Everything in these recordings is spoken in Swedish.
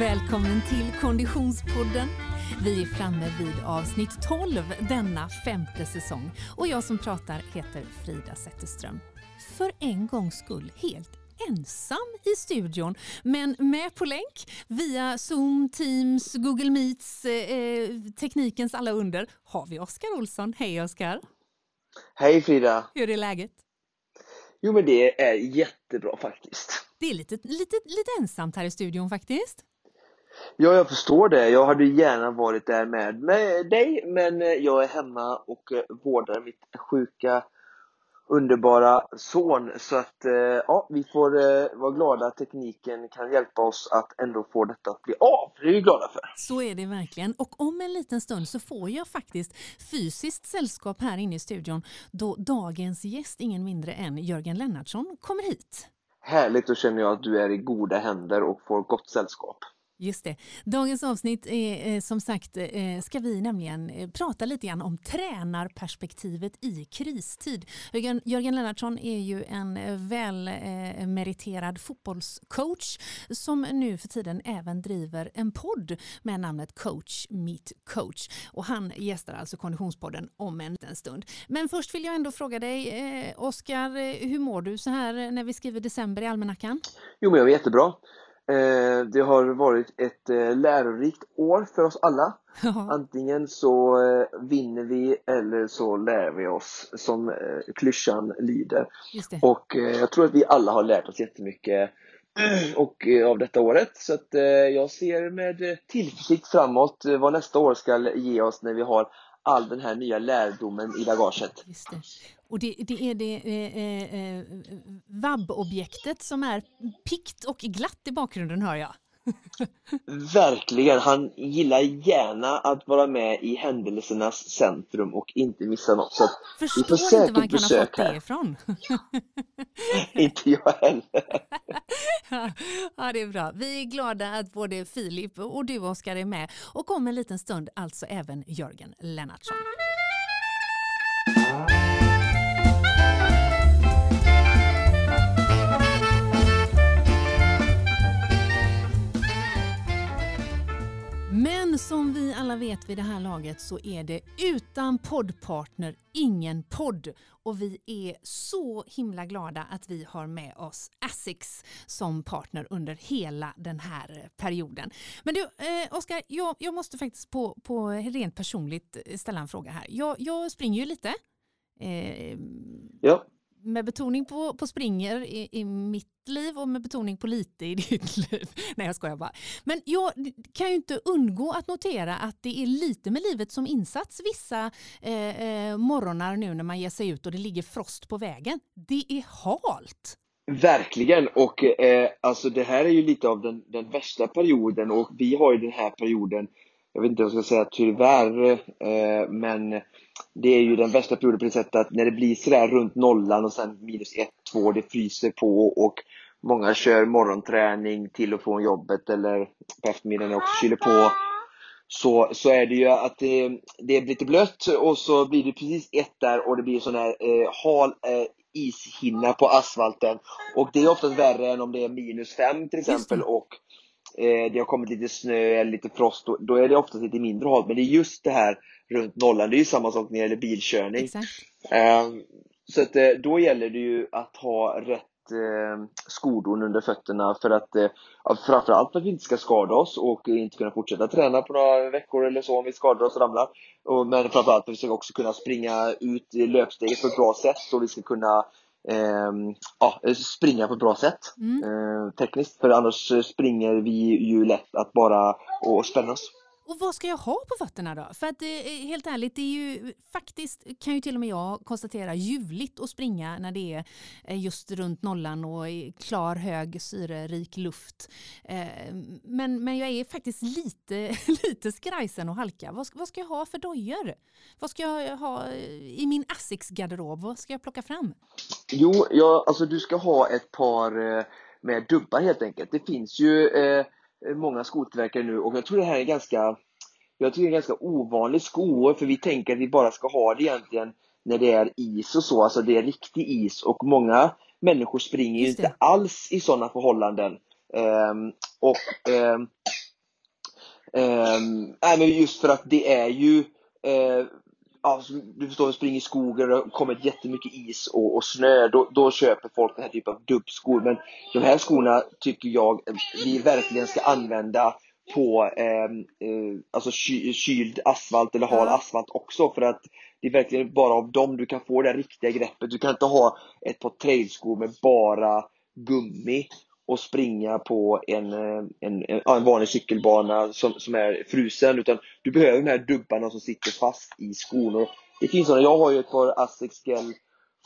välkommen till Konditionspodden. Vi är framme vid avsnitt 12 denna femte säsong och jag som pratar heter Frida Zetterström. För en gångs skull helt ensam i studion, men med på länk via Zoom, Teams, Google Meets, eh, teknikens alla under har vi Oskar Olsson. Hej Oskar! Hej Frida! Hur är läget? Jo men det är jättebra faktiskt. Det är lite, lite, lite ensamt här i studion faktiskt. Ja, jag förstår det. Jag hade gärna varit där med, med dig, men jag är hemma och vårdar mitt sjuka underbara son. Så att eh, ja, vi får eh, vara glada att tekniken kan hjälpa oss att ändå få detta att bli av. Det är vi glada för. Så är det verkligen. Och om en liten stund så får jag faktiskt fysiskt sällskap här inne i studion då dagens gäst, ingen mindre än Jörgen Lennartsson, kommer hit. Härligt, då känner jag att du är i goda händer och får gott sällskap. Just det. Dagens avsnitt är eh, som sagt eh, ska vi nämligen eh, prata lite grann om tränarperspektivet i kristid. Jörgen, Jörgen Lennartsson är ju en välmeriterad fotbollscoach som nu för tiden även driver en podd med namnet Coach Meet Coach. Och han gästar alltså Konditionspodden om en liten stund. Men först vill jag ändå fråga dig, Oskar, hur mår du så här när vi skriver december i almanackan? Jo, men jag är jättebra. Eh, det har varit ett eh, lärorikt år för oss alla. Antingen så eh, vinner vi eller så lär vi oss, som klyschan lyder. Och jag tror att vi alla har lärt oss jättemycket och, av detta året. Så att jag ser med tillförsikt framåt vad nästa år ska ge oss när vi har all den här nya lärdomen i bagaget. Och det, det är det eh, eh, vab-objektet som är pikt och glatt i bakgrunden hör jag. Verkligen, han gillar gärna att vara med i händelsernas centrum och inte missa något. Så Förstår vi får säkert inte var han kan ha fått det ifrån. inte jag heller. ja, det är bra. Vi är glada att både Filip och du Oskar är med och om en liten stund alltså även Jörgen Lennartsson. Men som vi alla vet vid det här laget så är det utan poddpartner ingen podd. Och vi är så himla glada att vi har med oss Asics som partner under hela den här perioden. Men du, eh, Oskar, jag, jag, måste faktiskt på, på rent personligt ställa en fråga här. Jag, jag springer ju lite. Eh, ja med betoning på, på springer i, i, mitt liv och med betoning på lite i ditt liv. Nej jag skojar bara. Men jag kan ju inte undgå att notera att det är lite med livet som insats vissa eh, eh, morgonar nu när man ger sig ut och det ligger frost på vägen. Det är halt. Verkligen och eh, alltså det här är ju lite av den, den värsta perioden och vi har ju den här perioden, jag vet inte vad jag ska säga tyvärr, eh, men det är ju den värsta perioden på det sättet att när det blir sådär runt nollan och sen minus ett, två, det fryser på och många kör morgonträning till och från jobbet eller på eftermiddagen också kyler på. Så, så är det ju att det, det blir lite blött och så blir det precis ett där och det blir sån här eh, hal eh, ishinna på asfalten. Och det är oftast värre än om det är minus fem till exempel och eh, det har kommit lite snö eller lite frost. Då, då är det oftast lite mindre halt. Men det är just det här runt nollan. Det är ju samma sak när det gäller bilkörning. Um, så att, eh, då gäller det ju att ha rätt eh, skodon under fötterna för att eh, framförallt för att vi inte ska skada oss och inte kunna fortsätta träna på några veckor eller så om vi skadar oss och ramlar. Men framförallt för att vi ska också kunna springa ut löpsteget på ett bra sätt och vi ska kunna eh, ja, springa på ett bra sätt mm. eh, tekniskt. För annars springer vi ju lätt att bara och spänna oss. Och vad ska jag ha på fötterna då? För att eh, eh, helt ärligt, det är ju faktiskt, kan ju till och med jag konstatera, ljuvligt att springa när det är eh, just runt nollan och klar, hög, syrerik luft. Men, men jag är faktiskt lite, lite skrajsen och halka. Vad ska, vad ska jag ha för dojor? Vad ska jag ha i min Asics-garderob? Vad ska jag plocka fram? Jo, ja, alltså du ska ha ett par med dubbar helt enkelt. Det finns ju Eh, många skotillverkare nu. Och jag tror det här är ganska jag tycker det är ganska ovanlig sko för vi tänker att vi bara ska ha det egentligen när det är is och så, alltså det är riktig is. Och många människor springer ju inte alls i sådana förhållanden. Um, och um, Eh, men just för att det är ju eh, ja, du förstår, du springer i skogen och det kommer jättemycket is och, och snö, då, då, köper folk den här typen av dubbskor. Men de här skorna tycker jag vi verkligen ska använda på ehm, eh, alltså ky, kyld asfalt eller hal asfalt också för att det är verkligen bara av dem du kan få det riktiga greppet. Du kan inte ha ett par trailskor med bara gummi och springa på en, eh, en, en, en vanlig cykelbana som, som är frusen utan du behöver de här dubbarna som sitter fast i skon. Det finns sådana, jag har ju ett par Asics Gel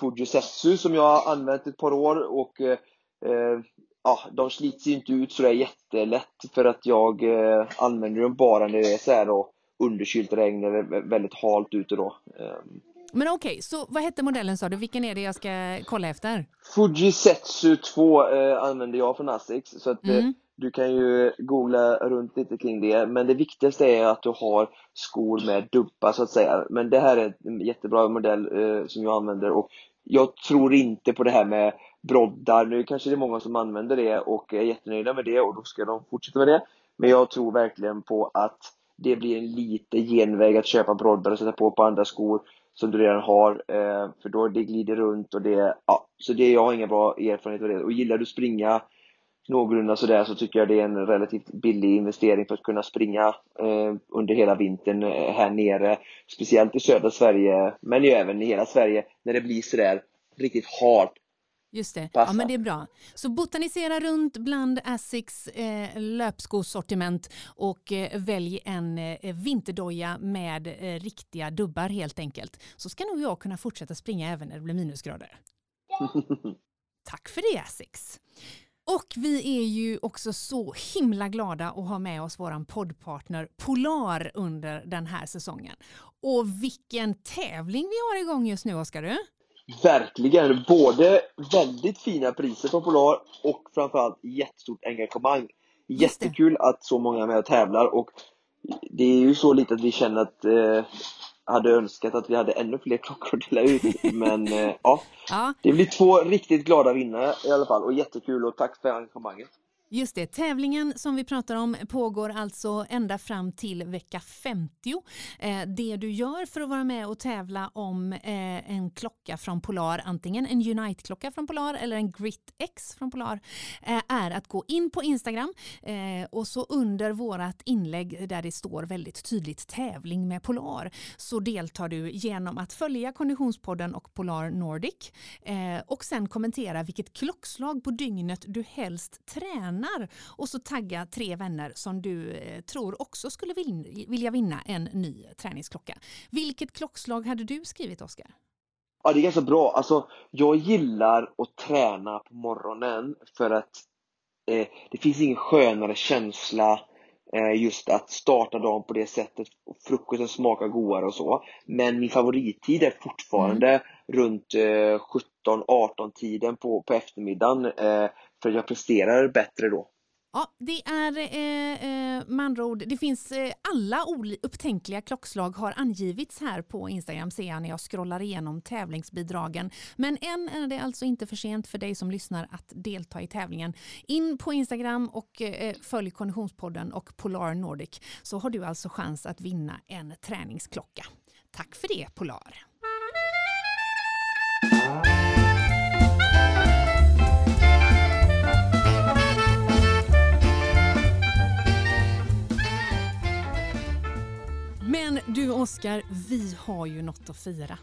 Fujisetsu som jag har använt ett par år och eh, eh ja, de slits ju inte ut sådär jättelätt för att jag eh, använder dem bara när det är så här då, underkylt regn eller väldigt halt ute då. Eh, men okej, okay, så vad hette modellen sa du? Vilken är det jag ska kolla efter? Fujisetsu 2 eh, använder jag från Asics. Så att, eh, mm. eh, du kan ju googla runt lite kring det. Men det viktigaste är att du har skor med dubbar så att säga. Men det här är en jättebra modell eh, som jag använder. Och jag tror inte på det här med broddar. Nu kanske det är många som använder det och är jättenöjda med det och då ska de fortsätta med det. Men jag tror verkligen på att det blir en liten genväg att köpa broddar och sätta på på andra skor som du redan har. Eh, för då det glider runt och det, ja, så det, jag har inga bra erfarenhet av det. Och gillar du springa någorlunda sådär så tycker jag det är en relativt billig investering för att kunna springa eh, under hela vintern eh, här nere. Speciellt i södra Sverige, men ju även i hela Sverige när det blir sådär riktigt halt Just det. Ja, men det är bra. Så botanisera runt bland Asics eh, löpskosortiment och eh, välj en eh, vinterdoja med eh, riktiga dubbar helt enkelt. Så ska nog jag kunna fortsätta springa även när det blir minusgrader. Tack för det Asics. Och vi är ju också så himla glada att ha med oss våran poddpartner Polar under den här säsongen. Och vilken tävling vi har igång just nu, Oskar! Verkligen! Både väldigt fina priser på Polar och framförallt jättestort engagemang. Jättekul att så många är med och tävlar och det är ju så lite att vi känner att eh, hade önskat att vi hade ännu fler klockor att dela ut men eh, ja, ja, det blir två riktigt glada vinnare i alla fall och jättekul och tack för engagemanget. Just det, tävlingen som vi pratar om pågår alltså ända fram till vecka 50. Eh, det du gör för att vara med och tävla om eh, en klocka från Polar, antingen en Unite-klocka från Polar eller en Grit X från Polar, eh, är att gå in på Instagram och så under vårat inlägg där det står väldigt tydligt tävling med Polar så deltar du genom att följa Konditionspodden och Polar Nordic och sen kommentera vilket klockslag på dygnet du helst tränar tränar och så tagga tre vänner som du eh, tror också skulle vilja vinna en ny träningsklocka. Vilket klockslag hade du skrivit Oskar? Ja, det är ganska bra. Alltså, jag gillar att träna på morgonen för att eh, det finns ingen skönare känsla eh, just att starta dagen på det sättet. Frukosten smakar godare och så. Men min favorittid är fortfarande mm. runt eh, 17-18 tiden på, på eftermiddagen. För jag presterar bättre då. Ja, det är eh, eh med andra ord, det finns eh, alla upptänkliga klockslag har angivits här på Instagram ser jag när jag scrollar igenom tävlingsbidragen. Men än är det alltså inte för sent för dig som lyssnar att delta i tävlingen. In på Instagram och eh, eh följ Konditionspodden och Polar Nordic så har du alltså chans att vinna en träningsklocka. Tack för det Polar! Men du Oskar, vi har ju något att fira.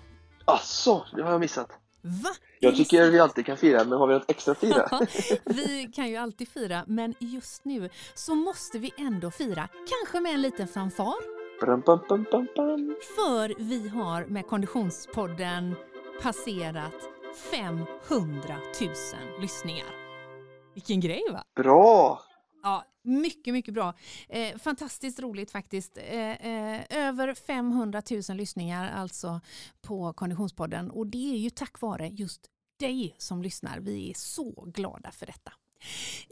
Asså, det har jag missat. Va? Jag tycker vi alltid kan fira, men har vi något extra att fira? vi kan ju alltid fira, men just nu så måste vi ändå fira, kanske med en liten fanfar. Brum, bum, bum, bum. För vi har med Konditionspodden passerat 500 000 lyssningar. Vilken grej va? Bra! Ja, mycket, mycket bra. Eh, fantastiskt roligt faktiskt. Eh, eh, över 500 000 lyssningar alltså på Konditionspodden och det är ju tack vare just dig som lyssnar. Vi är så glada för detta.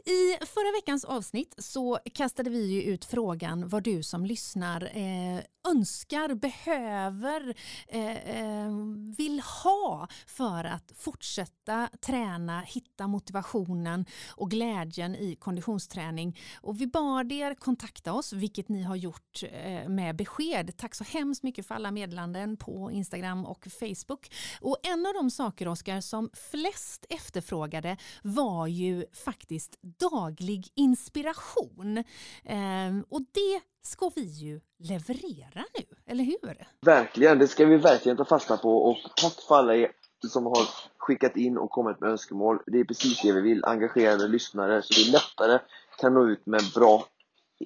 I förra veckans avsnitt så kastade vi ju ut frågan vad du som lyssnar eh, önskar, behöver, eh, eh, vill ha för att fortsätta träna, hitta motivationen och glädjen i konditionsträning. Och vi bad er kontakta oss, vilket ni har gjort eh, med besked. Tack så hemskt mycket för alla meddelanden på Instagram och Facebook. Och en av de saker, Oskar, som flest efterfrågade var ju faktiskt daglig inspiration. Eh, och det ska vi ju leverera nu, eller hur? Verkligen, det ska vi verkligen ta fasta på och tack för alla er som har skickat in och kommit med önskemål. Det är precis det vi vill, engagerade lyssnare så vi lättare kan nå ut med bra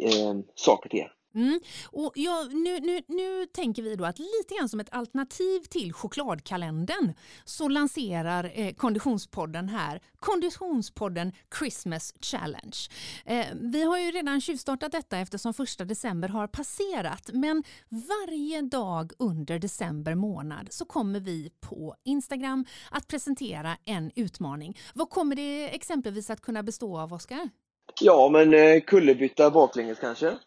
eh, saker till er. Mm. Och ja, nu, nu, nu tänker vi då att lite grann som ett alternativ till chokladkalendern så lanserar eh, Konditionspodden här Konditionspodden Christmas Challenge. Eh, vi har ju redan tjuvstartat detta eftersom första december har passerat men varje dag under december månad så kommer vi på Instagram att presentera en utmaning. Vad kommer det exempelvis att kunna bestå av, Oskar? Ja, men eh, kullerbytta baklänges kanske?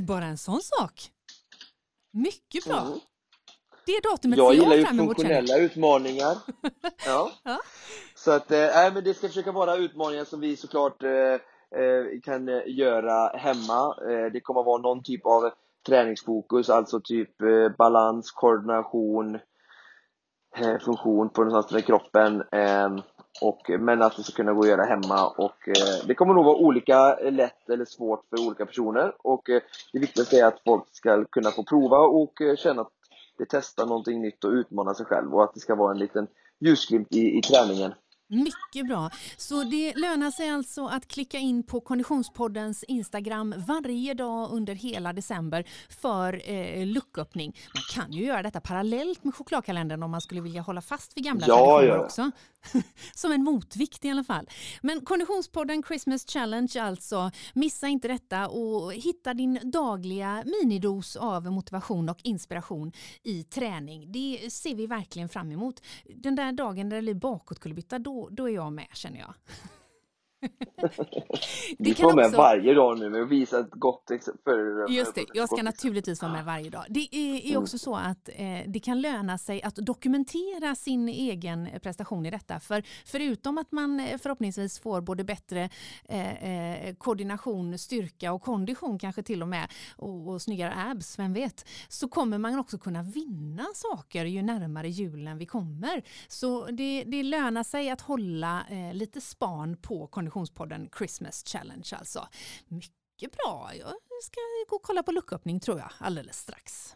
Bara en sån sak. Mycket bra. Mm. Det datumet jag gillar ju funktionella utmaningar. ja. ja. Så att, äh, men det ska försöka vara utmaningar som vi såklart äh, kan göra hemma. Det kommer vara någon typ av träningsfokus, alltså typ balans, koordination, funktion på den här kroppen. Och, eh, men att det ska kunna gå att göra hemma. Och eh, det kommer nog vara olika eh, lätt eller svårt för olika personer. Och eh, det viktigaste är att folk ska kunna få prova och eh, känna att de testar någonting nytt och utmana sig själv. Och att det ska vara en liten ljusglimt i, i träningen. Mycket bra. Så det lönar sig alltså att klicka in på Konditionspoddens Instagram varje dag under hela december för eh, lucköppning. Man kan ju göra detta parallellt med chokladkalendern om man skulle vilja hålla fast vid gamla ja, traditioner ja. också. Som en motvikt i alla fall. Men Konditionspodden Christmas Challenge alltså. Missa inte detta och hitta din dagliga minidos av motivation och inspiration i träning. Det ser vi verkligen fram emot. Den där dagen där det blir bakåtkullerbytta, då, då är jag med känner jag. Vi får med också... varje dag nu och visa ett gott exempel. Just det, jag ska naturligtvis vara med varje dag. Det är, är också så att eh, det kan löna sig att dokumentera sin egen prestation i detta. För förutom att man eh, förhoppningsvis får både bättre eh, eh, koordination, styrka och kondition kanske till och med och, och snyggare abs, vem vet, så kommer man också kunna vinna saker ju närmare julen vi kommer. Så det, det lönar sig att hålla eh, lite span på kondition Konditionspodden Christmas Challenge alltså. Mycket bra. Jag ska gå och kolla på lucköppning tror jag alldeles strax.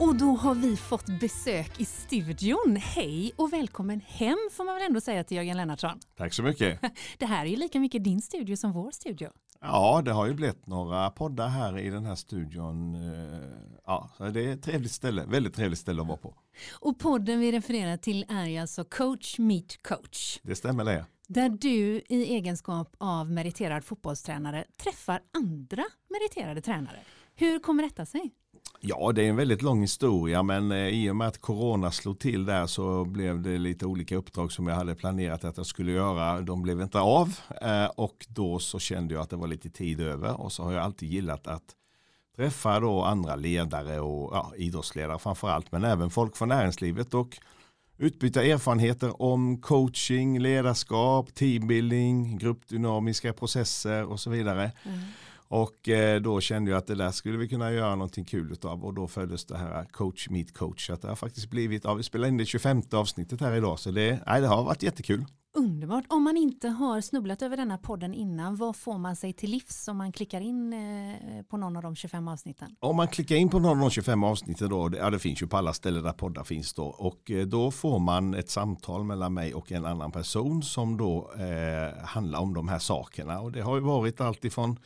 Och då har vi fått besök i studion. Hej och välkommen hem får man väl ändå säga till Jörgen Lennartsson. Tack så mycket. Det här är ju lika mycket din studio som vår studio. Ja, det har ju blivit några poddar här i den här studion. Eh, ja, det är ett trevligt ställe, väldigt trevligt ställe att vara på. Och podden vi refererar till är alltså Coach Meet Coach. Det stämmer det. Där du i egenskap av meriterad fotbollstränare träffar andra meriterade tränare. Hur kommer detta sig? Ja, det är en väldigt lång historia men eh, i och med att corona slog till där så blev det lite olika uppdrag som jag hade planerat att jag skulle göra. De blev inte av eh, och då så kände jag att det var lite tid över och så har jag alltid gillat att träffa då andra ledare och ja, idrottsledare framförallt men även folk från näringslivet och utbyta erfarenheter om coaching, ledarskap, teambuilding, gruppdynamiska processer och så vidare. Mm. Och eh, då kände jag att det där skulle vi kunna göra någonting kul av och då föddes det här coach meet coach. Att det har faktiskt blivit, ja, vi spelar in det 25 avsnittet här idag så det, nej, det har varit jättekul. Underbart. Om man inte har snubblat över denna podden innan, vad får man sig till livs om man klickar in eh, på någon av de 25 avsnitten? Om man klickar in på någon av de 25 avsnitten då, ja det finns ju på alla ställen där poddar finns då, och eh, då får man ett samtal mellan mig och en annan person som då eh, handlar om de här sakerna. Och det har ju varit allt ifrån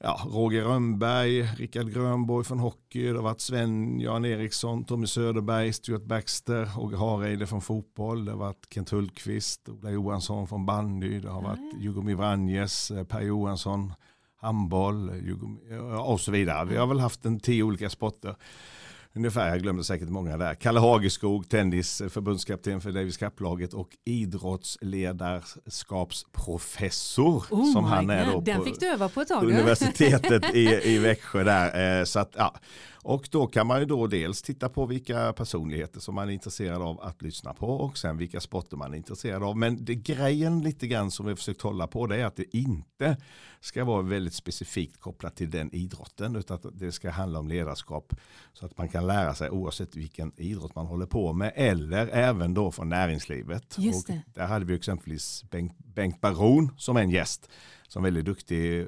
ja, Roger Rönnberg, Rickard Grönborg från hockey, det har varit Sven Jan Eriksson, Tommy Söderberg, Stuart Baxter, Åge Hareide från fotboll, det har varit Kent Hultqvist, Ola Johansson från bandy, det har varit. Jugomir Vranjes, eh, Per Johansson, handboll och så vidare. Vi har väl haft en tio olika sporter ungefär, jag glömde säkert många där. Kalle Hageskog, tennis, förbundskapten för Davis Cup-laget och idrottsledarskapsprofessor oh som han är då Den fick du öva på ett tag. Universitetet i, i Växjö där. Eh, så att, ja. Och då kan man ju då dels titta på vilka personligheter som man är intresserad av att lyssna på och sen vilka sporter man är intresserad av. Men det grejen lite grann som vi har försökt hålla på det är att det inte ska vara väldigt specifikt kopplat till den idrotten utan att det ska handla om ledarskap så att man kan lära sig oavsett vilken idrott man håller på med eller även då från näringslivet. Just och där hade vi exempelvis Bengt, Bengt Baron som en gäst som väldigt duktig eh,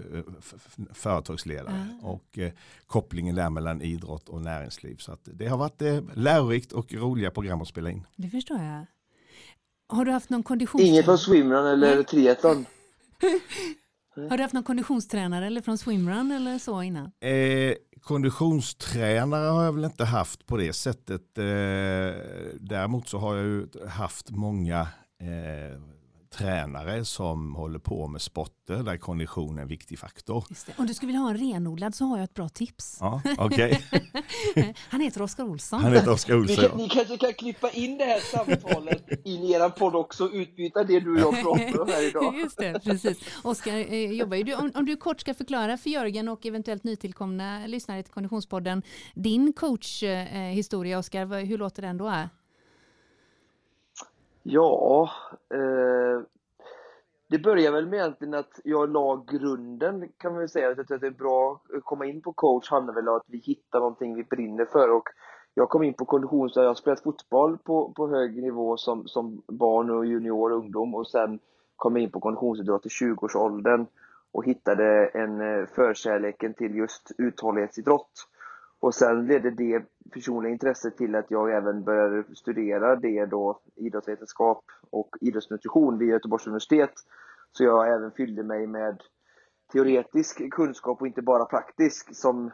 företagsledare ah. och eh, kopplingen där mellan idrott och näringsliv. Så det har varit eh, lärorikt och roliga program att spela in. Det förstår jag. Har du haft någon konditions... Inget från swimrun eller triathlon? Har du haft någon konditionstränare eller från swimrun eller så innan? Eh, konditionstränare har jag väl inte haft på det sättet. Eh, däremot så har jag ju haft många eh, tränare som håller på med sporter där kondition är en viktig faktor. Om du skulle vilja ha en renodlad så har jag ett bra tips. Ja, okay. Han heter Oskar Olsson. Han heter Oskar Olsson. Ni, ni kanske kan klippa in det här samtalet in i er podd också och utbyta det du och jag pratar om här idag. Just det, precis. Oskar eh, jobbar ju, om, om, du kort ska förklara för Jörgen och eventuellt nytillkomna lyssnare till Konditionspodden din coachhistoria, eh, Oskar, hur låter den då? Ja, eh, det börjar väl med egentligen att jag la grunden kan man väl säga. Att det är bra att komma in på coach handlar väl om att vi hittar någonting vi brinner för. Och jag kom in på konditions, jag har spelat fotboll på, på hög nivå som, som barn och junior och ungdom och sen kom jag in på konditionsidrott i 20-årsåldern och hittade en eh, förkärleken till just uthållighetsidrott. Och sen ledde det personliga intresset till att jag även började studera det då, idrottsvetenskap och idrottsnutrition vid Göteborgs universitet. Så jag även fyllde mig med teoretisk kunskap och inte bara praktisk som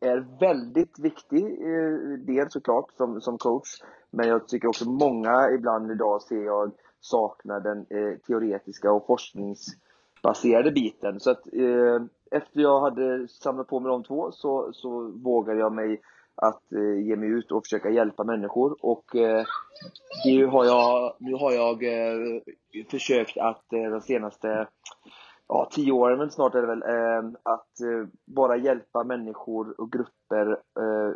är väldigt viktig eh, del såklart som, som coach. Men jag tycker också många ibland idag ser jag saknar den eh, teoretiska och forsknings baserade biten. Så att eh, efter jag hade samlat på mig de två så, så vågade jag mig att eh, ge mig ut och försöka hjälpa människor. Och eh, nu har jag, nu har jag eh, försökt att eh, de senaste ja, tio åren men snart är det väl, eh, att eh, bara hjälpa människor och grupper eh,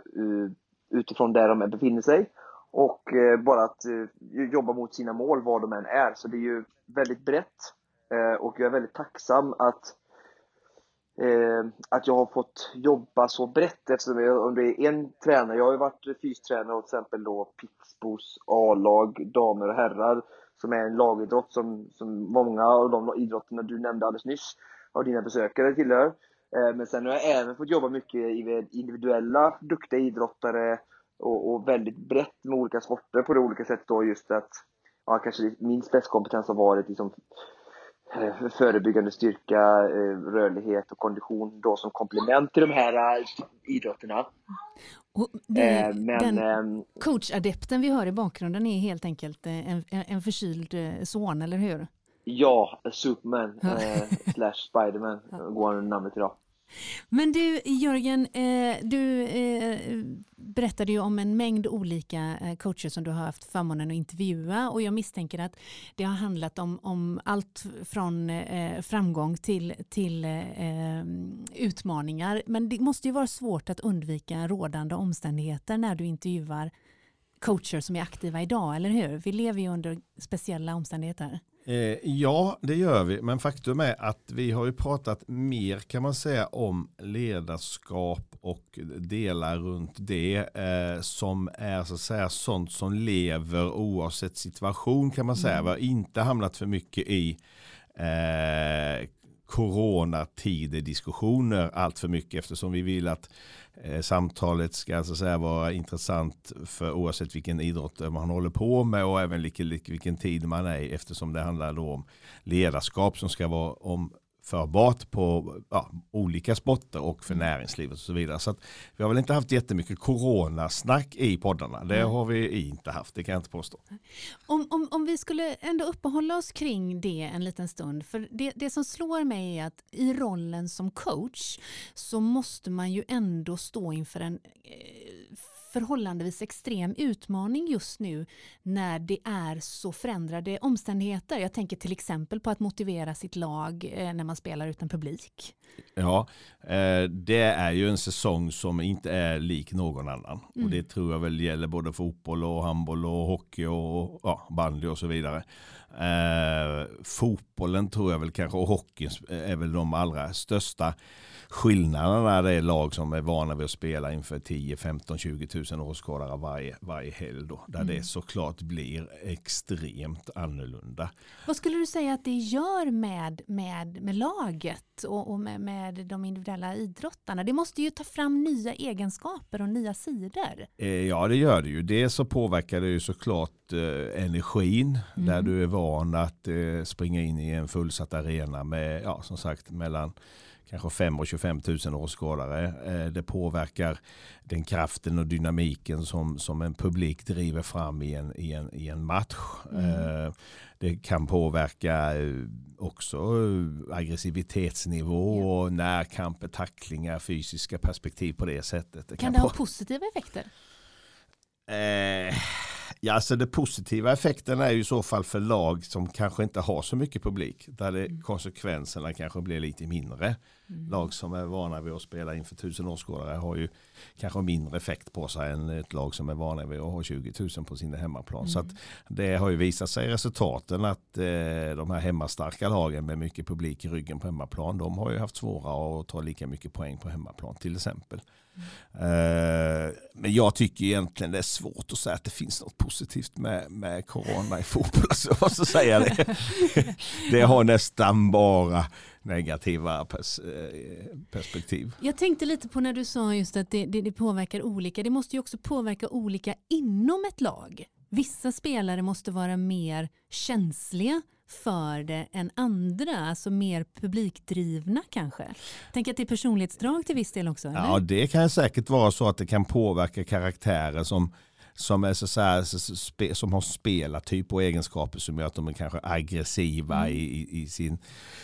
utifrån där de befinner sig. Och eh, bara att eh, jobba mot sina mål, vad de än är. Så det är ju väldigt brett. Eh, och jag är väldigt tacksam att eh, att jag har fått jobba så brett eftersom jag, om det är en tränare, jag har ju varit fystränare åt till exempel då Pixbos A-lag, damer och herrar, som är en lagidrott som, som många av de idrotterna du nämnde alldeles nyss av dina besökare tillhör. Eh, men sen har jag även fått jobba mycket med individuella duktiga idrottare och, och väldigt brett med olika sporter på det olika sätt då just att ja, kanske min spetskompetens har varit liksom Eh, förebyggande styrka, eh, rörlighet och kondition då som komplement till de här eh, idrotterna. Det, Men, den ehm, coachadepten vi hör i bakgrunden är helt enkelt en, en förkyld son, eller hur? Ja, Superman eh, slash Spiderman går namnet idag. Men du Jörgen, eh, du eh, berättade ju om en mängd olika eh, coacher som du har haft förmånen att intervjua och jag misstänker att det har handlat om, om allt från framgång till, till utmaningar. Men det måste ju vara svårt att undvika rådande omständigheter när du intervjuar coacher som är aktiva idag, eller hur? Vi lever ju under speciella omständigheter. Eh, ja, det gör vi. Men faktum är att vi har ju pratat mer kan man säga om ledarskap och delar runt det eh, som är så att säga sånt som lever oavsett situation kan man säga. Mm. Vi har inte hamnat för mycket i eh, coronatider diskussioner allt för mycket eftersom vi vill att eh, samtalet ska så att säga, vara intressant för oavsett vilken idrott man håller på med och även vilken, vilken tid man är i eftersom det handlar då om ledarskap som ska vara om jämförbart på ja, olika sporter och för näringslivet och så vidare. Så vi har väl inte haft jättemycket coronasnack i poddarna. Det har vi inte haft, det kan jag inte påstå. Om, om, om vi skulle ändå uppehålla oss kring det en liten stund. För det, det som slår mig är att i rollen som coach så måste man ju ändå stå inför en eh, förhållandevis extrem utmaning just nu när det är så förändrade omständigheter. Jag tänker till exempel på att motivera sitt lag eh, när man spelar utan publik. Ja, eh, det är ju en säsong som inte är lik någon annan. Mm. Och det tror jag väl gäller både fotboll och handboll och hockey och ja, bandy och så vidare. Eh, fotbollen tror jag väl kanske och hockeyn är väl de allra största skillnaden är det lag som är vana vid att spela inför 10, 15, 20 tusen åskådare varje, varje helg. Då, där mm. det såklart blir extremt annorlunda. Vad skulle du säga att det gör med, med, med laget och, och med, med de individuella idrottarna? Det måste ju ta fram nya egenskaper och nya sidor. Eh, ja det gör det ju. Det så påverkar det ju såklart eh, energin mm. där du är van att eh, springa in i en fullsatt arena med ja, som sagt mellan kanske 5 och 25 000 åskådare. Eh, det påverkar den kraften och dynamiken som, som en publik driver fram i en, i en, i en match. Mm. Eh, det kan påverka eh, också aggressivitetsnivå ja. och närkamper, tacklingar, fysiska perspektiv på det sättet. Det kan, kan det ha positiva effekter? Eh, Ja, alltså det positiva effekten är ju i så fall för lag som kanske inte har så mycket publik. Där det, mm. konsekvenserna kanske blir lite mindre. Mm. Lag som är vana vid att spela inför tusen åskådare har ju kanske mindre effekt på sig än ett lag som är vana vid att ha 20 000 på sin hemmaplan. Mm. Så det har ju visat sig i resultaten att eh, de här hemmastarka lagen med mycket publik i ryggen på hemmaplan, de har ju haft svårare att ta lika mycket poäng på hemmaplan till exempel. Uh, men jag tycker egentligen det är svårt att säga att det finns något positivt med, med corona i fotboll. Så jag måste säga det. det har nästan bara negativa pers eh, perspektiv. Jag tänkte lite på när du sa just att det, det, det, påverkar olika. Det måste ju också påverka olika inom ett lag. Vissa spelare måste vara mer känsliga för det än andra, alltså mer publikdrivna kanske? Tänk att det är personlighetsdrag till viss del också? Eller? Ja, det kan säkert vara så att det kan påverka karaktärer som som, är så, så här, som har spelartyp och egenskaper som gör att de är kanske aggressiva mm. i, i, sin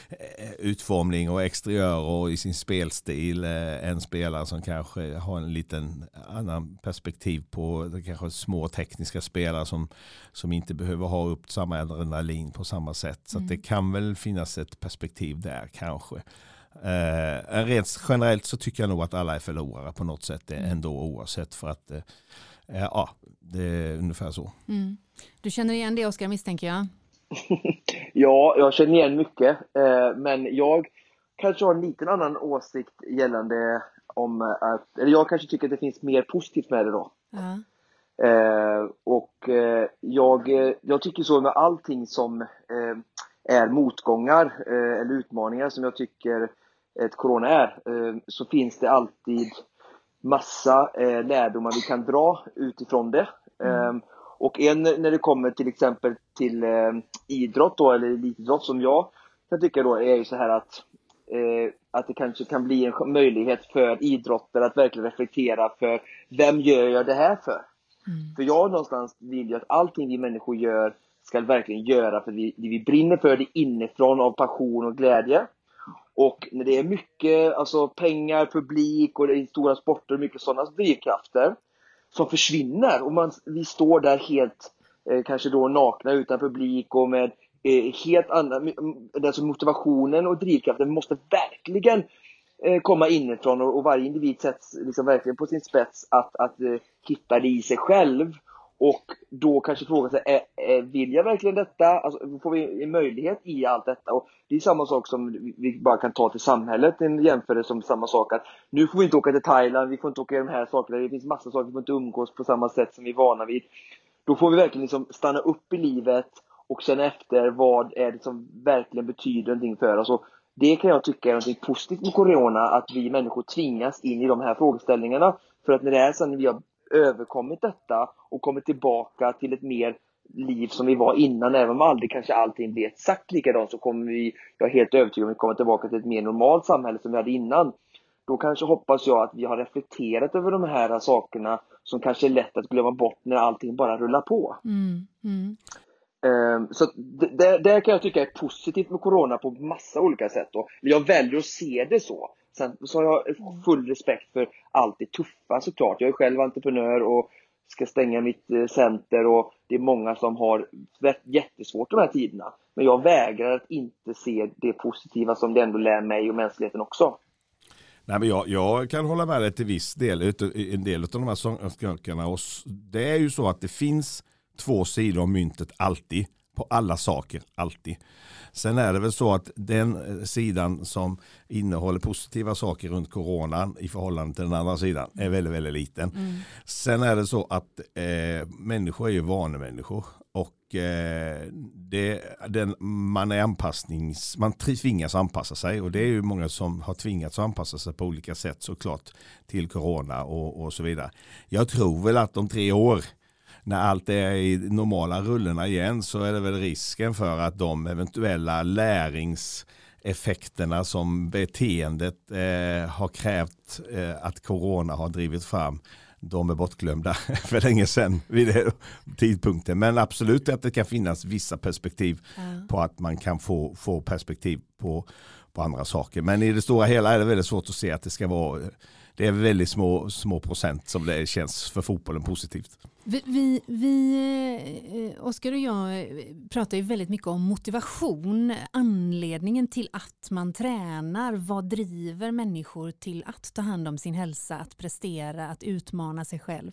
eh, utformning och exteriör och i sin spelstil. Eh, en spelare som kanske har en liten annan perspektiv på kanske små tekniska spelare som, som inte behöver ha upp samma adrenalin på samma sätt. Så mm. det kan väl finnas ett perspektiv där kanske. Eh, rent generellt så tycker jag nog att alla är förlorare på något sätt mm. ändå oavsett för att eh, Ja, det är ungefär så. Mm. Du känner igen det Oskar misstänker jag? ja, jag känner igen mycket. Eh, men jag kanske har en liten annan åsikt gällande om att, eller jag kanske tycker att det finns mer positivt med det då. Uh -huh. och eh, jag, jag tycker så med allting som är motgångar eller utmaningar som jag tycker ett corona är, så finns det alltid massa eh, lärdomar vi kan dra utifrån det. Mm. Eh, och en när det kommer till exempel till eh, idrott då, eller elitidrott som jag kan tycka då är ju så här att eh, att det kanske kan bli en möjlighet för idrottare att verkligen reflektera för vem gör jag det här för? Mm. För jag någonstans vill ju att allting vi människor gör ska verkligen göra för vi, vi brinner för det inifrån av passion och glädje. Och när det är mycket alltså pengar, publik och det är stora sporter och mycket sådana drivkrafter som försvinner och man, vi står där helt eh, kanske då nakna utan publik och med eh, helt andra, alltså motivationen och drivkraften måste verkligen eh, komma inifrån och, och varje individ sätts liksom verkligen på sin spets att, att eh, hitta det i sig själv och då kanske fråga sig, är, är, vill jag verkligen detta? Alltså, får vi en möjlighet i allt detta? Och det är samma sak som vi bara kan ta till samhället, en jämförelse som samma sak att nu får vi inte åka till Thailand, vi får inte åka de här sakerna, det finns massa saker, vi får inte umgås på samma sätt som vi är vana vid. Då får vi verkligen liksom stanna upp i livet och känna efter vad är det som verkligen betyder någonting för oss. Och det kan jag tycka är något positivt med Corona, att vi människor tvingas in i de här frågeställningarna. För att när det är sen vi har överkommit detta och kommit tillbaka till ett mer liv som vi var innan, även om aldrig kanske allting blir exakt likadant så kommer vi, jag är helt övertygad om vi kommer tillbaka till ett mer normalt samhälle som vi hade innan. Då kanske hoppas jag att vi har reflekterat över de här sakerna som kanske är lätt att glömma bort när allting bara rullar på. Mm, mm. Ehm, så det, det kan jag tycka är positivt med Corona på massa olika sätt. Då. Jag väljer att se det så. Sen så har jag full respekt för allt det tuffa såklart. Jag är själv entreprenör och ska stänga mitt eh, center och det är många som har jättesvårt de här tiderna. Men jag vägrar att inte se det positiva som det ändå lär mig och mänskligheten också. Nej, men jag, jag kan hålla med dig till viss del, en del av de här sakerna. Det är ju så att det finns två sidor av myntet alltid. På alla saker, alltid. Sen är det väl så att den eh, sidan som innehåller positiva saker runt coronan i förhållande till den andra sidan är väldigt, väldigt liten. Mm. Sen är det så att eh, människor är ju vanemänniskor och eh, det, den, man är anpassnings, man tvingas anpassa sig och det är ju många som har tvingats anpassa sig på olika sätt såklart till corona och, och så vidare. Jag tror väl att om tre år när allt är i normala rullorna igen så är det väl risken för att de eventuella läringseffekterna som beteendet eh, har krävt eh, att corona har drivit fram de är bortglömda för länge sedan vid den tidpunkten. Men absolut att det kan finnas vissa perspektiv mm. på att man kan få, få perspektiv på, på andra saker. Men i det stora hela är det väldigt svårt att se att det ska vara det är väldigt små, små procent som det känns för fotbollen positivt. Vi, vi, vi eh, Oskar och jag eh, pratar ju väldigt mycket om motivation, anledningen till att man tränar, vad driver människor till att ta hand om sin hälsa, att prestera, att utmana sig själv.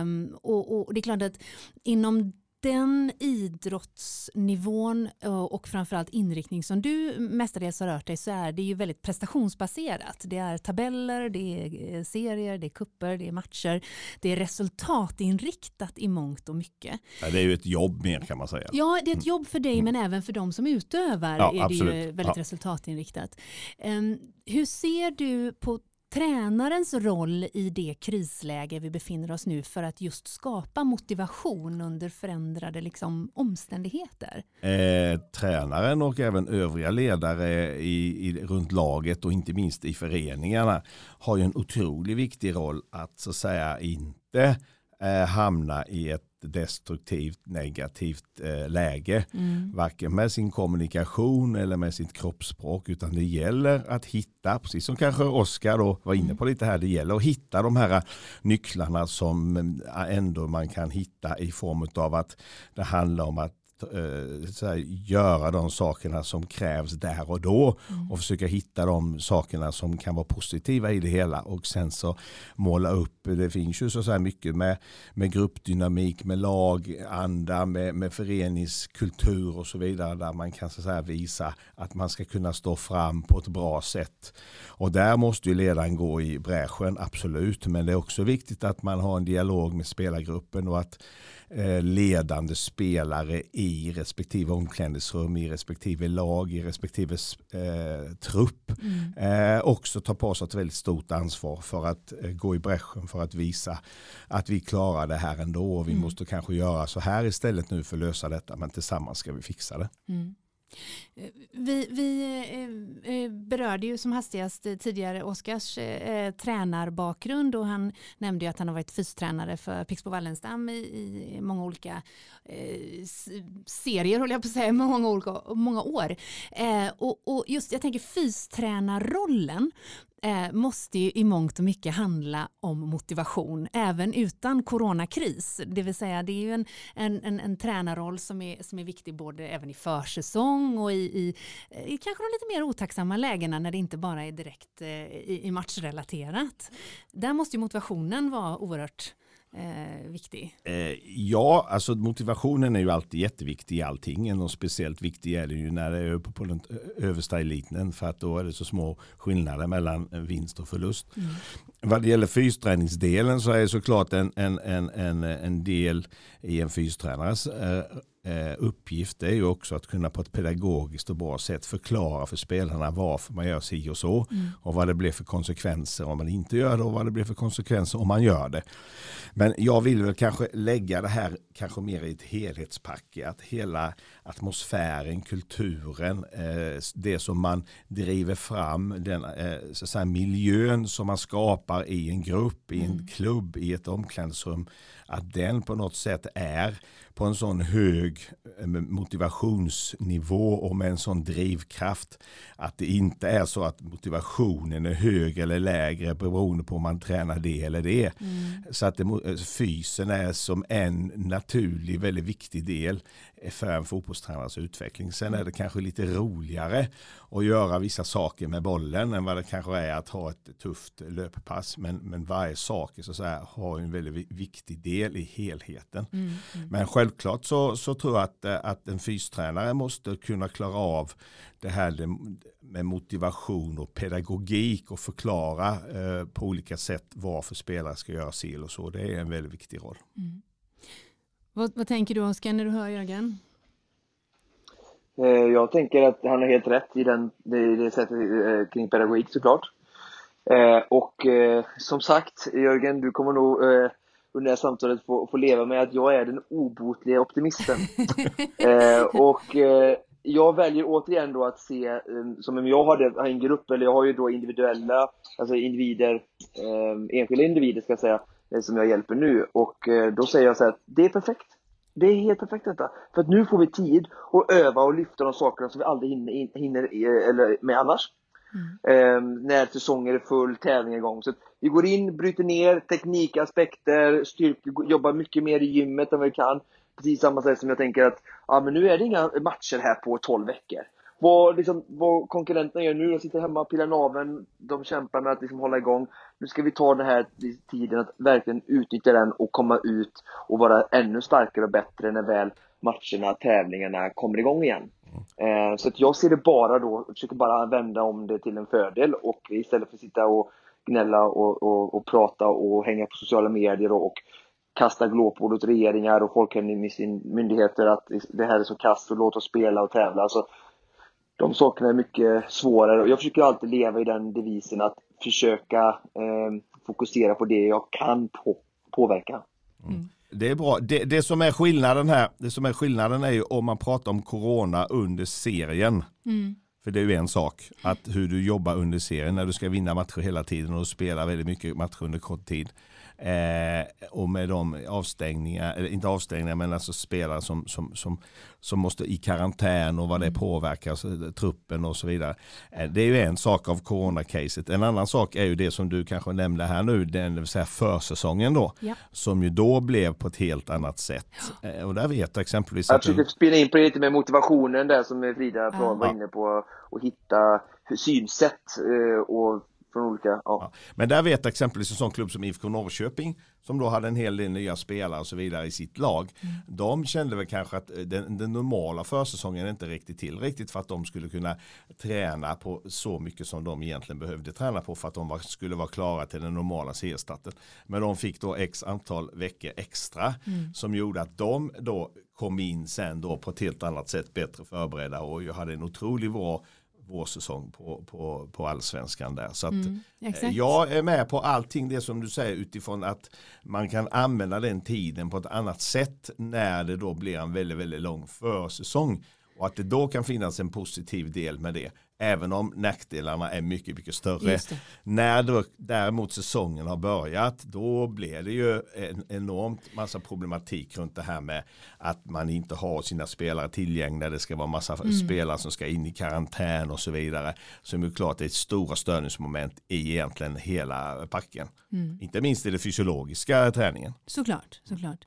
Um, och, och, det är klart att inom den idrottsnivån och framförallt inriktning som du mestadels har rört dig så är det ju väldigt prestationsbaserat. Det är tabeller, det är eh, serier, det är kupper, det är matcher. Det är resultatinriktat i mångt och mycket. Ja, det är ju ett jobb mer kan man säga. Ja, det är ett jobb för dig mm. men även för de som utövar ja, är absolut. det ju väldigt ja. resultatinriktat. Um, hur ser du på tränarens roll i det krisläge vi befinner oss nu för att just skapa motivation under förändrade liksom, omständigheter? Eh, tränaren och även övriga ledare i, i, runt laget och inte minst i föreningarna har ju en otroligt viktig roll att så att säga inte eh, hamna i ett destruktivt negativt eh, läge. Mm. Varken med sin kommunikation eller med sitt kroppsspråk. Utan det gäller att hitta, precis som kanske Oskar var inne på lite här, det gäller att hitta de här nycklarna som eh, ändå man kan hitta i form av att det handlar om att Eh, här, göra de sakerna som krävs där och då mm. och försöka hitta de sakerna som kan vara positiva i det hela och sen så måla upp, det finns ju så här mycket med, med gruppdynamik, med laganda, med, med föreningskultur och så vidare där man kan så här, visa att man ska kunna stå fram på ett bra sätt. Och där måste ju ledaren gå i bräschen, absolut, men det är också viktigt att man har en dialog med spelargruppen och att ledande spelare i respektive omklädningsrum, i respektive lag, i respektive eh, trupp mm. eh, också tar på sig ett väldigt stort ansvar för att eh, gå i bräschen för att visa att vi klarar det här ändå och vi mm. måste kanske göra så här istället nu för att lösa detta men tillsammans ska vi fixa det. Mm. Vi, vi eh, eh, berörde ju som hastigast tidigare Oskars eh, eh, tränarbakgrund och han nämnde ju att han har varit fystränare för Pixbo Wallenstam i, i många olika eh, serier, håller jag på att säga, många, olika, många år. Eh, och, och, just jag tänker fystränarrollen eh, måste ju i mångt och mycket handla om motivation även utan coronakris. Det vill säga det är ju en, en, en, en tränarroll som är, som är viktig både även i försäsong och i, i, eh, i kanske de lite mer otacksamma lägena när det inte bara är direkt eh, i, i matchrelaterat. Där måste ju motivationen vara oerhört eh, viktig? Eh, ja, alltså motivationen är ju alltid jätteviktig i allting. Och speciellt viktig är det ju när det är uppe på den översta eliten. För att då är det så små skillnader mellan vinst och förlust. vad det gäller fysträningsdelen så är det såklart en, en, en, en, en del i en fystränares eh, eh, uppgift är ju också att kunna på ett pedagogiskt och bra sätt förklara för spelarna varför man gör si och så mm. och vad det blir för konsekvenser om man inte gör det och vad det blir för konsekvenser om man gör det. Men jag vill väl kanske lägga det här kanske mer i ett helhetspacke, att hela atmosfären, kulturen, eh, det som man driver fram, den eh, så säga, miljön som man skapar i en grupp, i en mm. klubb, i ett omklädningsrum, att den på något sätt är på en sån hög eh, motivationsnivå och med en sån drivkraft att det inte är så att motivationen är hög eller lägre beroende på om man tränar det eller det. Mm. Så att det, eh, fysen är som en naturlig, väldigt viktig del för en fotbollstränares utveckling. Sen är det kanske lite roligare att göra vissa saker med bollen än vad det kanske är att ha ett tufft löppass. Men, men varje sak så att säga, har en väldigt viktig del i helheten. Mm, mm. Men självklart så, så tror jag att, att en fystränare måste kunna klara av det här med motivation och pedagogik och förklara eh, på olika sätt varför spelare ska göra sil och så. Det är en väldigt viktig roll. Mm. Vad, vad tänker du Oskar när du hör Jörgen? Eh, jag tänker att han har helt rätt i den, det, det sättet eh, kring pedagogik såklart. Eh, och som sagt, Jörgen, du kommer nog under det här samtalet få, få leva med att jag är den obotliga optimisten. och jag väljer återigen då att se, som om jag har en grupp, eller jag har ju då individuella, alltså individer, enskilda individer ska jag säga, som jag hjälper nu. Och eh, då säger jag så här, det är perfekt. Det är helt perfekt detta. För att nu får vi tid att öva och lyfta de sakerna som vi aldrig hinner, hinner eh, eller med annars. Mm. Eh, när säsongen är full, tävling är igång. Så vi går in, bryter ner teknikaspekter, styrke, jobbar mycket mer i gymmet än vad vi kan. Precis samma sätt som jag tänker att ja, men nu är det inga matcher här på 12 veckor vad, liksom, vad konkurrenterna gör nu, de sitter hemma och pillar naveln, de kämpar med att liksom hålla igång. Nu ska vi ta den här tiden att verkligen utnyttja den och komma ut och vara ännu starkare och bättre när väl matcherna, tävlingarna kommer igång igen. Mm. Eh, så att jag ser det bara då, försöker bara vända om det till en fördel och istället för att sitta och gnälla och, och, och prata och hänga på sociala medier och, och kasta glåpord åt regeringar och folkhälsomyndigheter att det här är så kast och låt oss spela och tävla. Alltså, de sakerna är mycket svårare. Jag försöker alltid leva i den devisen att försöka eh, fokusera på det jag kan på, påverka. Mm. Det är bra. Det, det, som är skillnaden här, det som är skillnaden är ju om man pratar om corona under serien. Mm. För det är ju en sak, att hur du jobbar under serien när du ska vinna matcher hela tiden och spela väldigt mycket matcher under kort tid. Eh, och med de avstängningar, eller inte avstängningar men alltså spelare som, som, som, som måste i karantän och vad det mm. påverkar truppen och så vidare. Eh, det är ju en sak av coronacaset. En annan sak är ju det som du kanske nämnde här nu, den vill säga försäsongen då. Ja. Som ju då blev på ett helt annat sätt. Eh, och där vet jag exempelvis jag försökte spela in på det lite med motivationen där som Frida ja. var inne på. Och hitta synsätt eh, och från olika, ja. ja. Men där vet exempelvis en sån klubb som IFK Norrköping som då hade en hel del nya spelare och så vidare i sitt lag. Mm. De kände väl kanske att den, den normala försäsongen inte riktigt till riktigt för att de skulle kunna träna på så mycket som de egentligen behövde träna på för att de var, skulle vara klara till den normala seriestarten. Men de fick då x antal veckor extra mm. som gjorde att de då kom in sen då på ett helt annat sätt bättre förberedda och hade en otroligt bra vårsäsong på, på, på allsvenskan där. Så mm, eh, jag är med på allting det som du säger utifrån att man kan använda den tiden på ett annat sätt när det då blir en väldigt, väldigt lång försäsong. Och att det då kan finnas en positiv del med det. Även om nackdelarna är mycket, mycket större. När då, däremot säsongen har börjat, då blir det ju en enormt massa problematik runt det här med att man inte har sina spelare tillgängliga. Det ska vara massa mm. spelare som ska in i karantän och så vidare. Som är klart är ett stora störningsmoment i egentligen hela packen. Mm. Inte minst i det fysiologiska träningen. Såklart, såklart.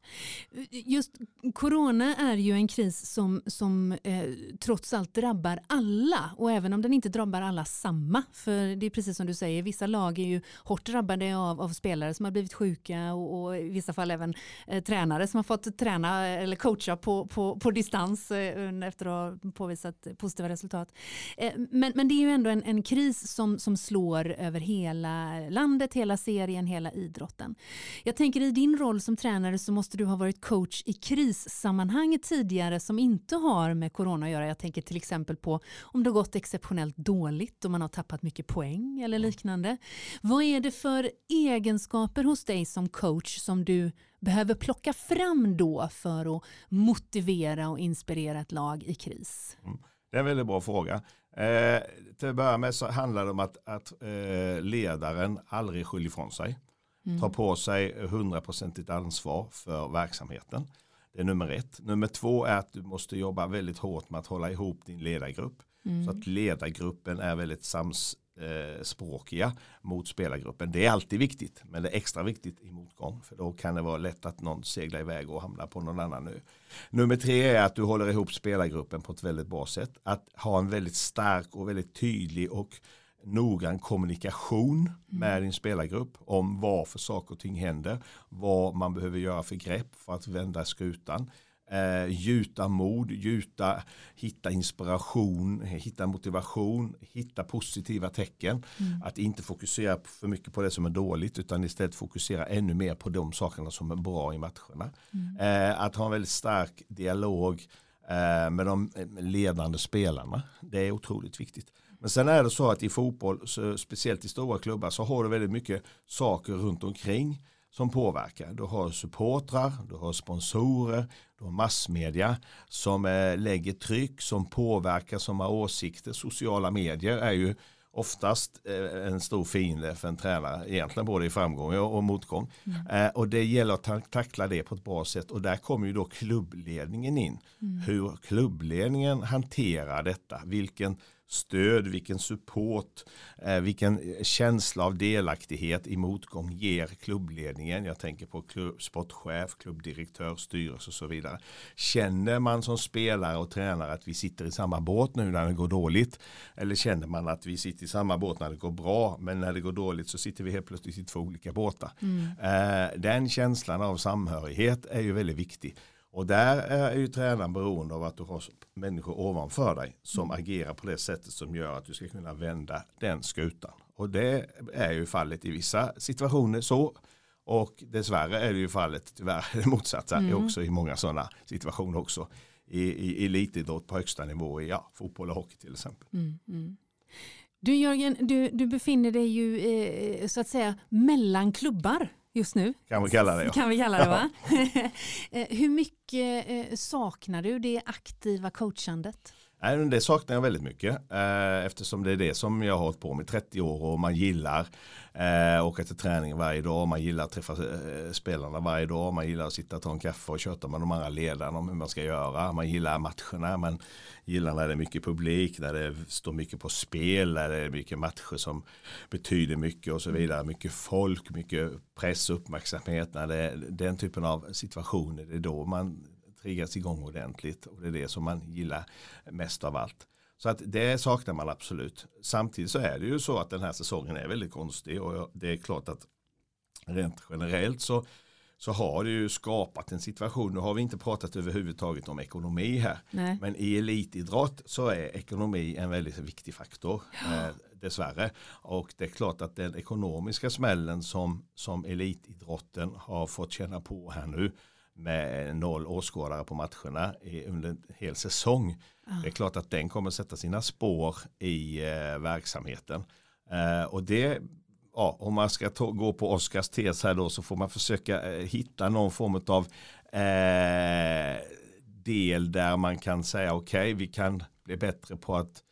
Just corona är ju en kris som, som eh, trots allt drabbar alla. Och även om om den inte drabbar alla samma. För det är precis som du säger, vissa lag är ju hårt drabbade av, av spelare som har blivit sjuka och, och i vissa fall även eh, tränare som har fått träna eller coacha på, på, på distans eh, efter att ha påvisat positiva resultat. Eh, men, men det är ju ändå en, en kris som, som slår över hela landet, hela serien, hela idrotten. Jag tänker i din roll som tränare så måste du ha varit coach i krissammanhang tidigare som inte har med corona att göra. Jag tänker till exempel på om det har gått exceptionellt dåligt och man har tappat mycket poäng eller liknande. Vad är det för egenskaper hos dig som coach som du behöver plocka fram då för att motivera och inspirera ett lag i kris? Mm. Det är en väldigt bra fråga. Eh, till att börja med så handlar det om att, att eh, ledaren aldrig skyller ifrån sig. Mm. Tar på sig hundraprocentigt ansvar för verksamheten. Det är nummer ett. Nummer två är att du måste jobba väldigt hårt med att hålla ihop din ledargrupp. Mm. Så att ledargruppen är väldigt samspråkiga mot spelargruppen. Det är alltid viktigt, men det är extra viktigt i motgång. För då kan det vara lätt att någon seglar iväg och hamnar på någon annan nu. Nummer tre är att du håller ihop spelargruppen på ett väldigt bra sätt. Att ha en väldigt stark och väldigt tydlig och noggrann kommunikation mm. med din spelargrupp om varför saker och ting händer, vad man behöver göra för grepp för att vända skutan. Eh, gjuta mod, gjuta, hitta inspiration, hitta motivation, hitta positiva tecken. Mm. Att inte fokusera för mycket på det som är dåligt utan istället fokusera ännu mer på de sakerna som är bra i matcherna. Mm. Eh, att ha en väldigt stark dialog eh, med de ledande spelarna. Det är otroligt viktigt. Men sen är det så att i fotboll, speciellt i stora klubbar, så har du väldigt mycket saker runt omkring som påverkar. Du har supportrar, du har sponsorer, du har massmedia som eh, lägger tryck, som påverkar, som har åsikter. Sociala medier är ju oftast eh, en stor fiende för en tränare, egentligen både i framgång och motgång. Mm. Eh, och det gäller att tackla det på ett bra sätt och där kommer ju då klubbledningen in. Mm. Hur klubbledningen hanterar detta, vilken stöd, vilken support, eh, vilken känsla av delaktighet i motgång ger klubbledningen. Jag tänker på klubb, sportchef, klubbdirektör, styrelse och så vidare. Känner man som spelare och tränare att vi sitter i samma båt nu när det går dåligt? Eller känner man att vi sitter i samma båt när det går bra men när det går dåligt så sitter vi helt plötsligt i två olika båtar. Mm. Eh, den känslan av samhörighet är ju väldigt viktig. Och där är ju tränaren beroende av att du har människor ovanför dig som mm. agerar på det sättet som gör att du ska kunna vända den skutan. Och det är ju fallet i vissa situationer så. Och dessvärre är det ju fallet tyvärr det motsatta mm. också i många sådana situationer också. I, i elitidrott på högsta nivå i ja, fotboll och hockey till exempel. Mm, mm. Du Jörgen, du, du befinner dig ju eh, så att säga mellan klubbar just nu. Kan vi kalla det. Ja. Kan vi kalla det va? Eh, hur mycket eh, saknar du det aktiva coachandet? Nej, det saknar jag väldigt mycket eh, eftersom det är det som jag har hållit på med 30 år och man gillar eh, åka till träning varje dag, man gillar att träffa eh, spelarna varje dag, man gillar att sitta och ta en kaffe och köta med de andra ledarna om hur man ska göra, man gillar matcherna, man gillar när det är mycket publik, när det står mycket på spel, när det är mycket matcher som betyder mycket och så vidare, mycket folk, mycket press och uppmärksamhet, när det är den typen av situationer, det är då man triggas igång ordentligt och det är det som man gillar mest av allt. Så att det saknar man absolut. Samtidigt så är det ju så att den här säsongen är väldigt konstig och det är klart att rent generellt så, så har det ju skapat en situation. Nu har vi inte pratat överhuvudtaget om ekonomi här. Nej. Men i elitidrott så är ekonomi en väldigt viktig faktor. Ja. Eh, dessvärre. Och det är klart att den ekonomiska smällen som, som elitidrotten har fått känna på här nu med noll åskådare på matcherna under en hel säsong. Ah. Det är klart att den kommer sätta sina spår i eh, verksamheten. Eh, och det, ja, om man ska gå på Oskars tes här då så får man försöka eh, hitta någon form av eh, del där man kan säga okej okay, vi kan bli bättre på att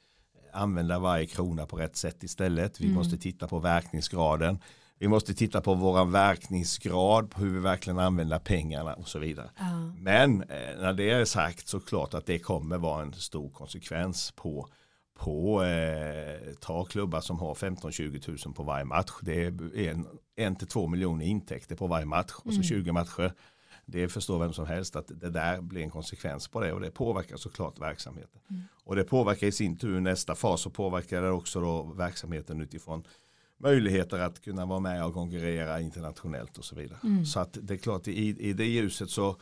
använda varje krona på rätt sätt istället. Vi mm. måste titta på verkningsgraden. Vi måste titta på vår verkningsgrad, på hur vi verkligen använder pengarna och så vidare. Uh. Men eh, när det är sagt så klart att det kommer vara en stor konsekvens på på eh, ta klubbar som har 15-20 000 på varje match. Det är en, en till två miljoner intäkter på varje match och så 20 mm. matcher Det förstår vem som helst att det där blir en konsekvens på det och det påverkar såklart verksamheten. Mm. Och det påverkar i sin tur nästa fas och påverkar det också då verksamheten utifrån möjligheter att kunna vara med och konkurrera internationellt och så vidare. Mm. Så att det är klart i, i det ljuset så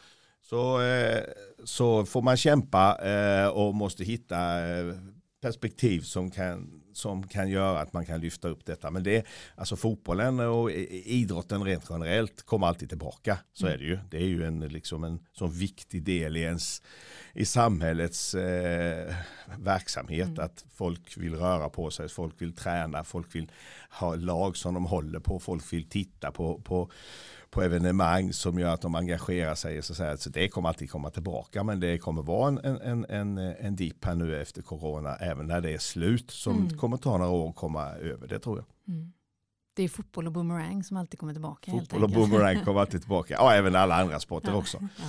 så, eh, så får man kämpa eh, och måste hitta eh, perspektiv som kan, som kan göra att man kan lyfta upp detta. Men det, alltså fotbollen och idrotten rent generellt kommer alltid tillbaka. Så mm. är det ju. Det är ju en, liksom en sån viktig del i, ens, i samhällets eh, verksamhet. Mm. Att folk vill röra på sig, folk vill träna, folk vill ha lag som de håller på, folk vill titta på, på på evenemang som gör att de engagerar sig. Så, så, så det kommer alltid komma tillbaka men det kommer vara en, en, en, en dipp här nu efter corona även när det är slut som mm. kommer ta några år att komma över det tror jag. Mm. Det är fotboll och boomerang som alltid kommer tillbaka. Fotboll och boomerang kommer alltid tillbaka. Ja, även alla andra sporter ja, också. Ja.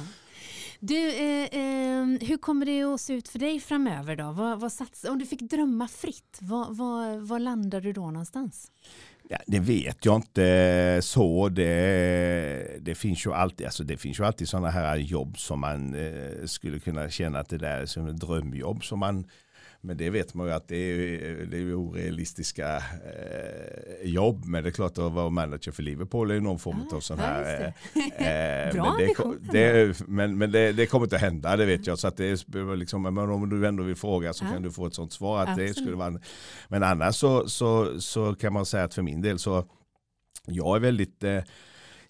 Du, eh, eh, hur kommer det att se ut för dig framöver då? Vad, vad sats, om du fick drömma fritt, vad, vad, vad landar du då någonstans? Ja, det vet jag inte så. Det, det, finns ju alltid, alltså det finns ju alltid sådana här jobb som man eh, skulle kunna känna att det där är som ett drömjobb som man men det vet man ju att det är, det är orealistiska eh, jobb. Men det är klart att vara manager för Liverpool är någon form av sån här. Eh, Bra men det, det, men, men det, det, kommer inte att hända, det vet jag. Så att det är liksom, men om du ändå vill fråga så ja. kan du få ett sånt svar. Att det skulle vara, men annars så, så, så kan man säga att för min del så jag är väldigt eh,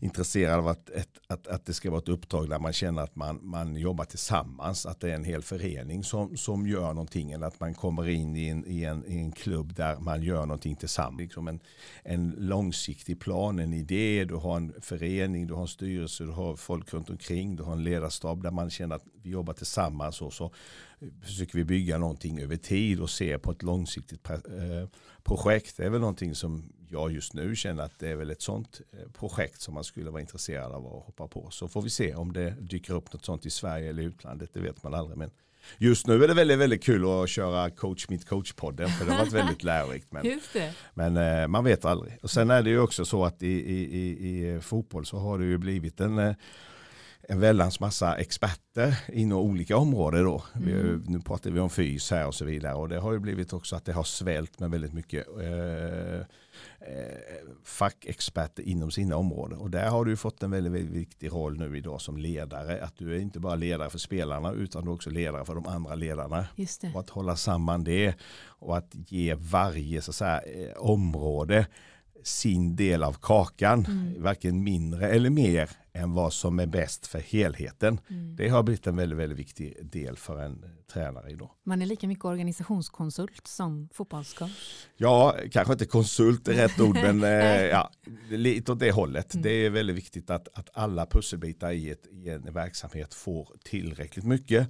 intresserad av att, ett, att, att det ska vara ett uppdrag där man känner att man, man jobbar tillsammans. Att det är en hel förening som, som gör någonting. Eller att man kommer in i en, i en, i en klubb där man gör någonting tillsammans. Liksom en, en långsiktig plan, en idé. Du har en förening, du har en styrelse, du har folk runt omkring. Du har en ledarstab där man känner att vi jobbar tillsammans. Och så försöker vi bygga någonting över tid och se på ett långsiktigt eh, projekt. Det är väl någonting som jag just nu känner att det är väl ett sånt eh, projekt som man skulle vara intresserad av att hoppa på. Så får vi se om det dyker upp något sånt i Sverige eller utlandet, det vet man aldrig. Men just nu är det väldigt, väldigt kul att köra coach mitt coach-podden för det har varit väldigt lärorikt. Men, men eh, man vet aldrig. Och sen är det ju också så att i, i, i, i fotboll så har det ju blivit en eh, en väldans massa experter inom olika områden. Då. Mm. nu pratar vi om fys här och så vidare och det har ju blivit också att det har svält med väldigt mycket eh, Eh, fackexperter inom sina områden. Och där har du fått en väldigt, väldigt viktig roll nu idag som ledare. Att du är inte bara ledare för spelarna utan du är också ledare för de andra ledarna. Och att hålla samman det och att ge varje så säga, eh, område sin del av kakan, mm. varken mindre eller mer än vad som är bäst för helheten. Mm. Det har blivit en väldigt, väldigt viktig del för en tränare idag. Man är lika mycket organisationskonsult som fotbollscoach? Ja, kanske inte konsult är rätt ord, men eh, ja, lite åt det hållet. Mm. Det är väldigt viktigt att, att alla pusselbitar i, ett, i en verksamhet får tillräckligt mycket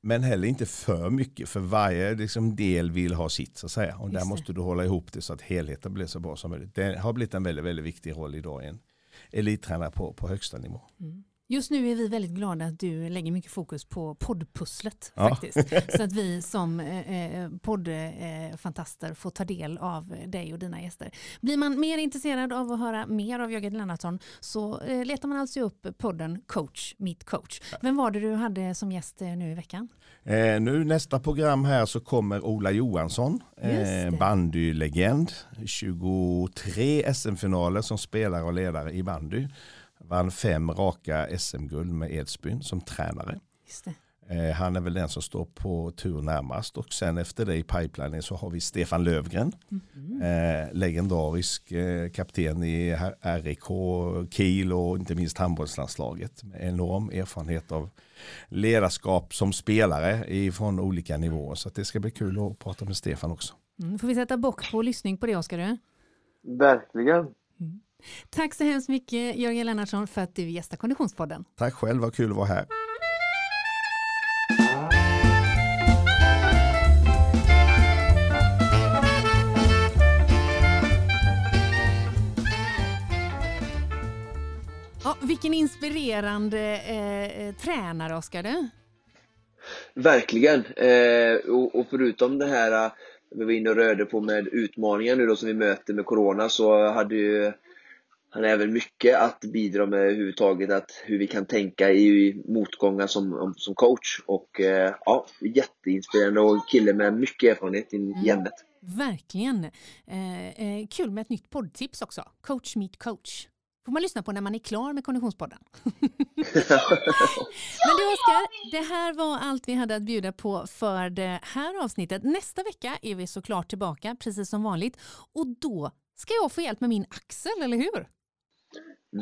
men heller inte för mycket för varje liksom, del vill ha sitt så att säga. Och där måste du hålla ihop det så att helheten blir så bra som möjligt. Det har blivit en väldigt, väldigt viktig roll idag i en elittränare på, på högsta nivå. Mm. Just nu är vi väldigt glada att du lägger mycket fokus på poddpusslet. Ja. Faktiskt. Så att vi som eh, eh, poddfantaster får ta del av dig och dina gäster. Blir man mer intresserad av att höra mer av Jörgen Lennartsson så eh, letar man alltså upp podden Coach Meet Coach. Vem var det du hade som gäst eh, nu i veckan? Eh, nu nästa program här så kommer Ola Johansson, eh, bandylegend, 23 SM-finaler som spelare och ledare i bandy vann fem raka SM-guld med Edsbyn som tränare. Eh, han är väl den som står på tur närmast och sen efter det i pipelinen så har vi Stefan Lövgren. Mm. Eh, legendarisk eh, kapten i RIK, Kiel och inte minst handbollslandslaget. Med enorm erfarenhet av ledarskap som spelare från olika nivåer. Så det ska bli kul att prata med Stefan också. Mm, får vi sätta bock på lyssning på det Oskar? Verkligen. Tack så hemskt mycket Jörgen Lennartsson för att du gästar Konditionspodden. Tack själv, vad kul att vara här. Ja, vilken inspirerande eh, eh tränare, Oskar. Verkligen. Eh, och, och, förutom det här eh, vi var inne och rörde på med utmaningar nu då som vi möter med Corona så hade ju han har även mycket att bidra med överhuvudtaget, att hur vi kan tänka i motgångar som, som coach. Och eh, ja, jätteinspirerande och kille med mycket erfarenhet i mm. ämnet. Verkligen. Eh, eh, kul med ett nytt poddtips också. Coach meet coach får man lyssna på när man är klar med Konditionspodden. Men du Oskar, det här var allt vi hade att bjuda på för det här avsnittet. Nästa vecka är vi såklart tillbaka, precis som vanligt. Och då ska jag få hjälp med min axel, eller hur?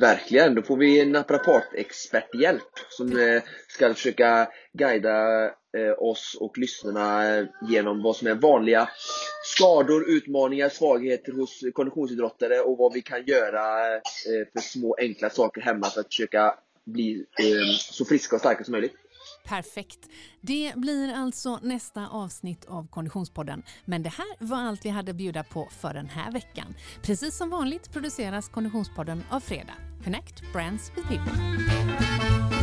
Verkligen, då får vi en naprapatexperthjälp som eh, ska försöka guida eh, oss och lyssnarna eh, genom vad som är vanliga skador, utmaningar, svagheter hos konditionsidrottare och vad vi kan göra för små enkla saker hemma för att försöka bli så friska och starka som möjligt. Perfekt. Det blir alltså nästa avsnitt av Konditionspodden. Men det här var allt vi hade att bjuda på för den här veckan. Precis som vanligt produceras Konditionspodden av Fredag. Connect Brands with People.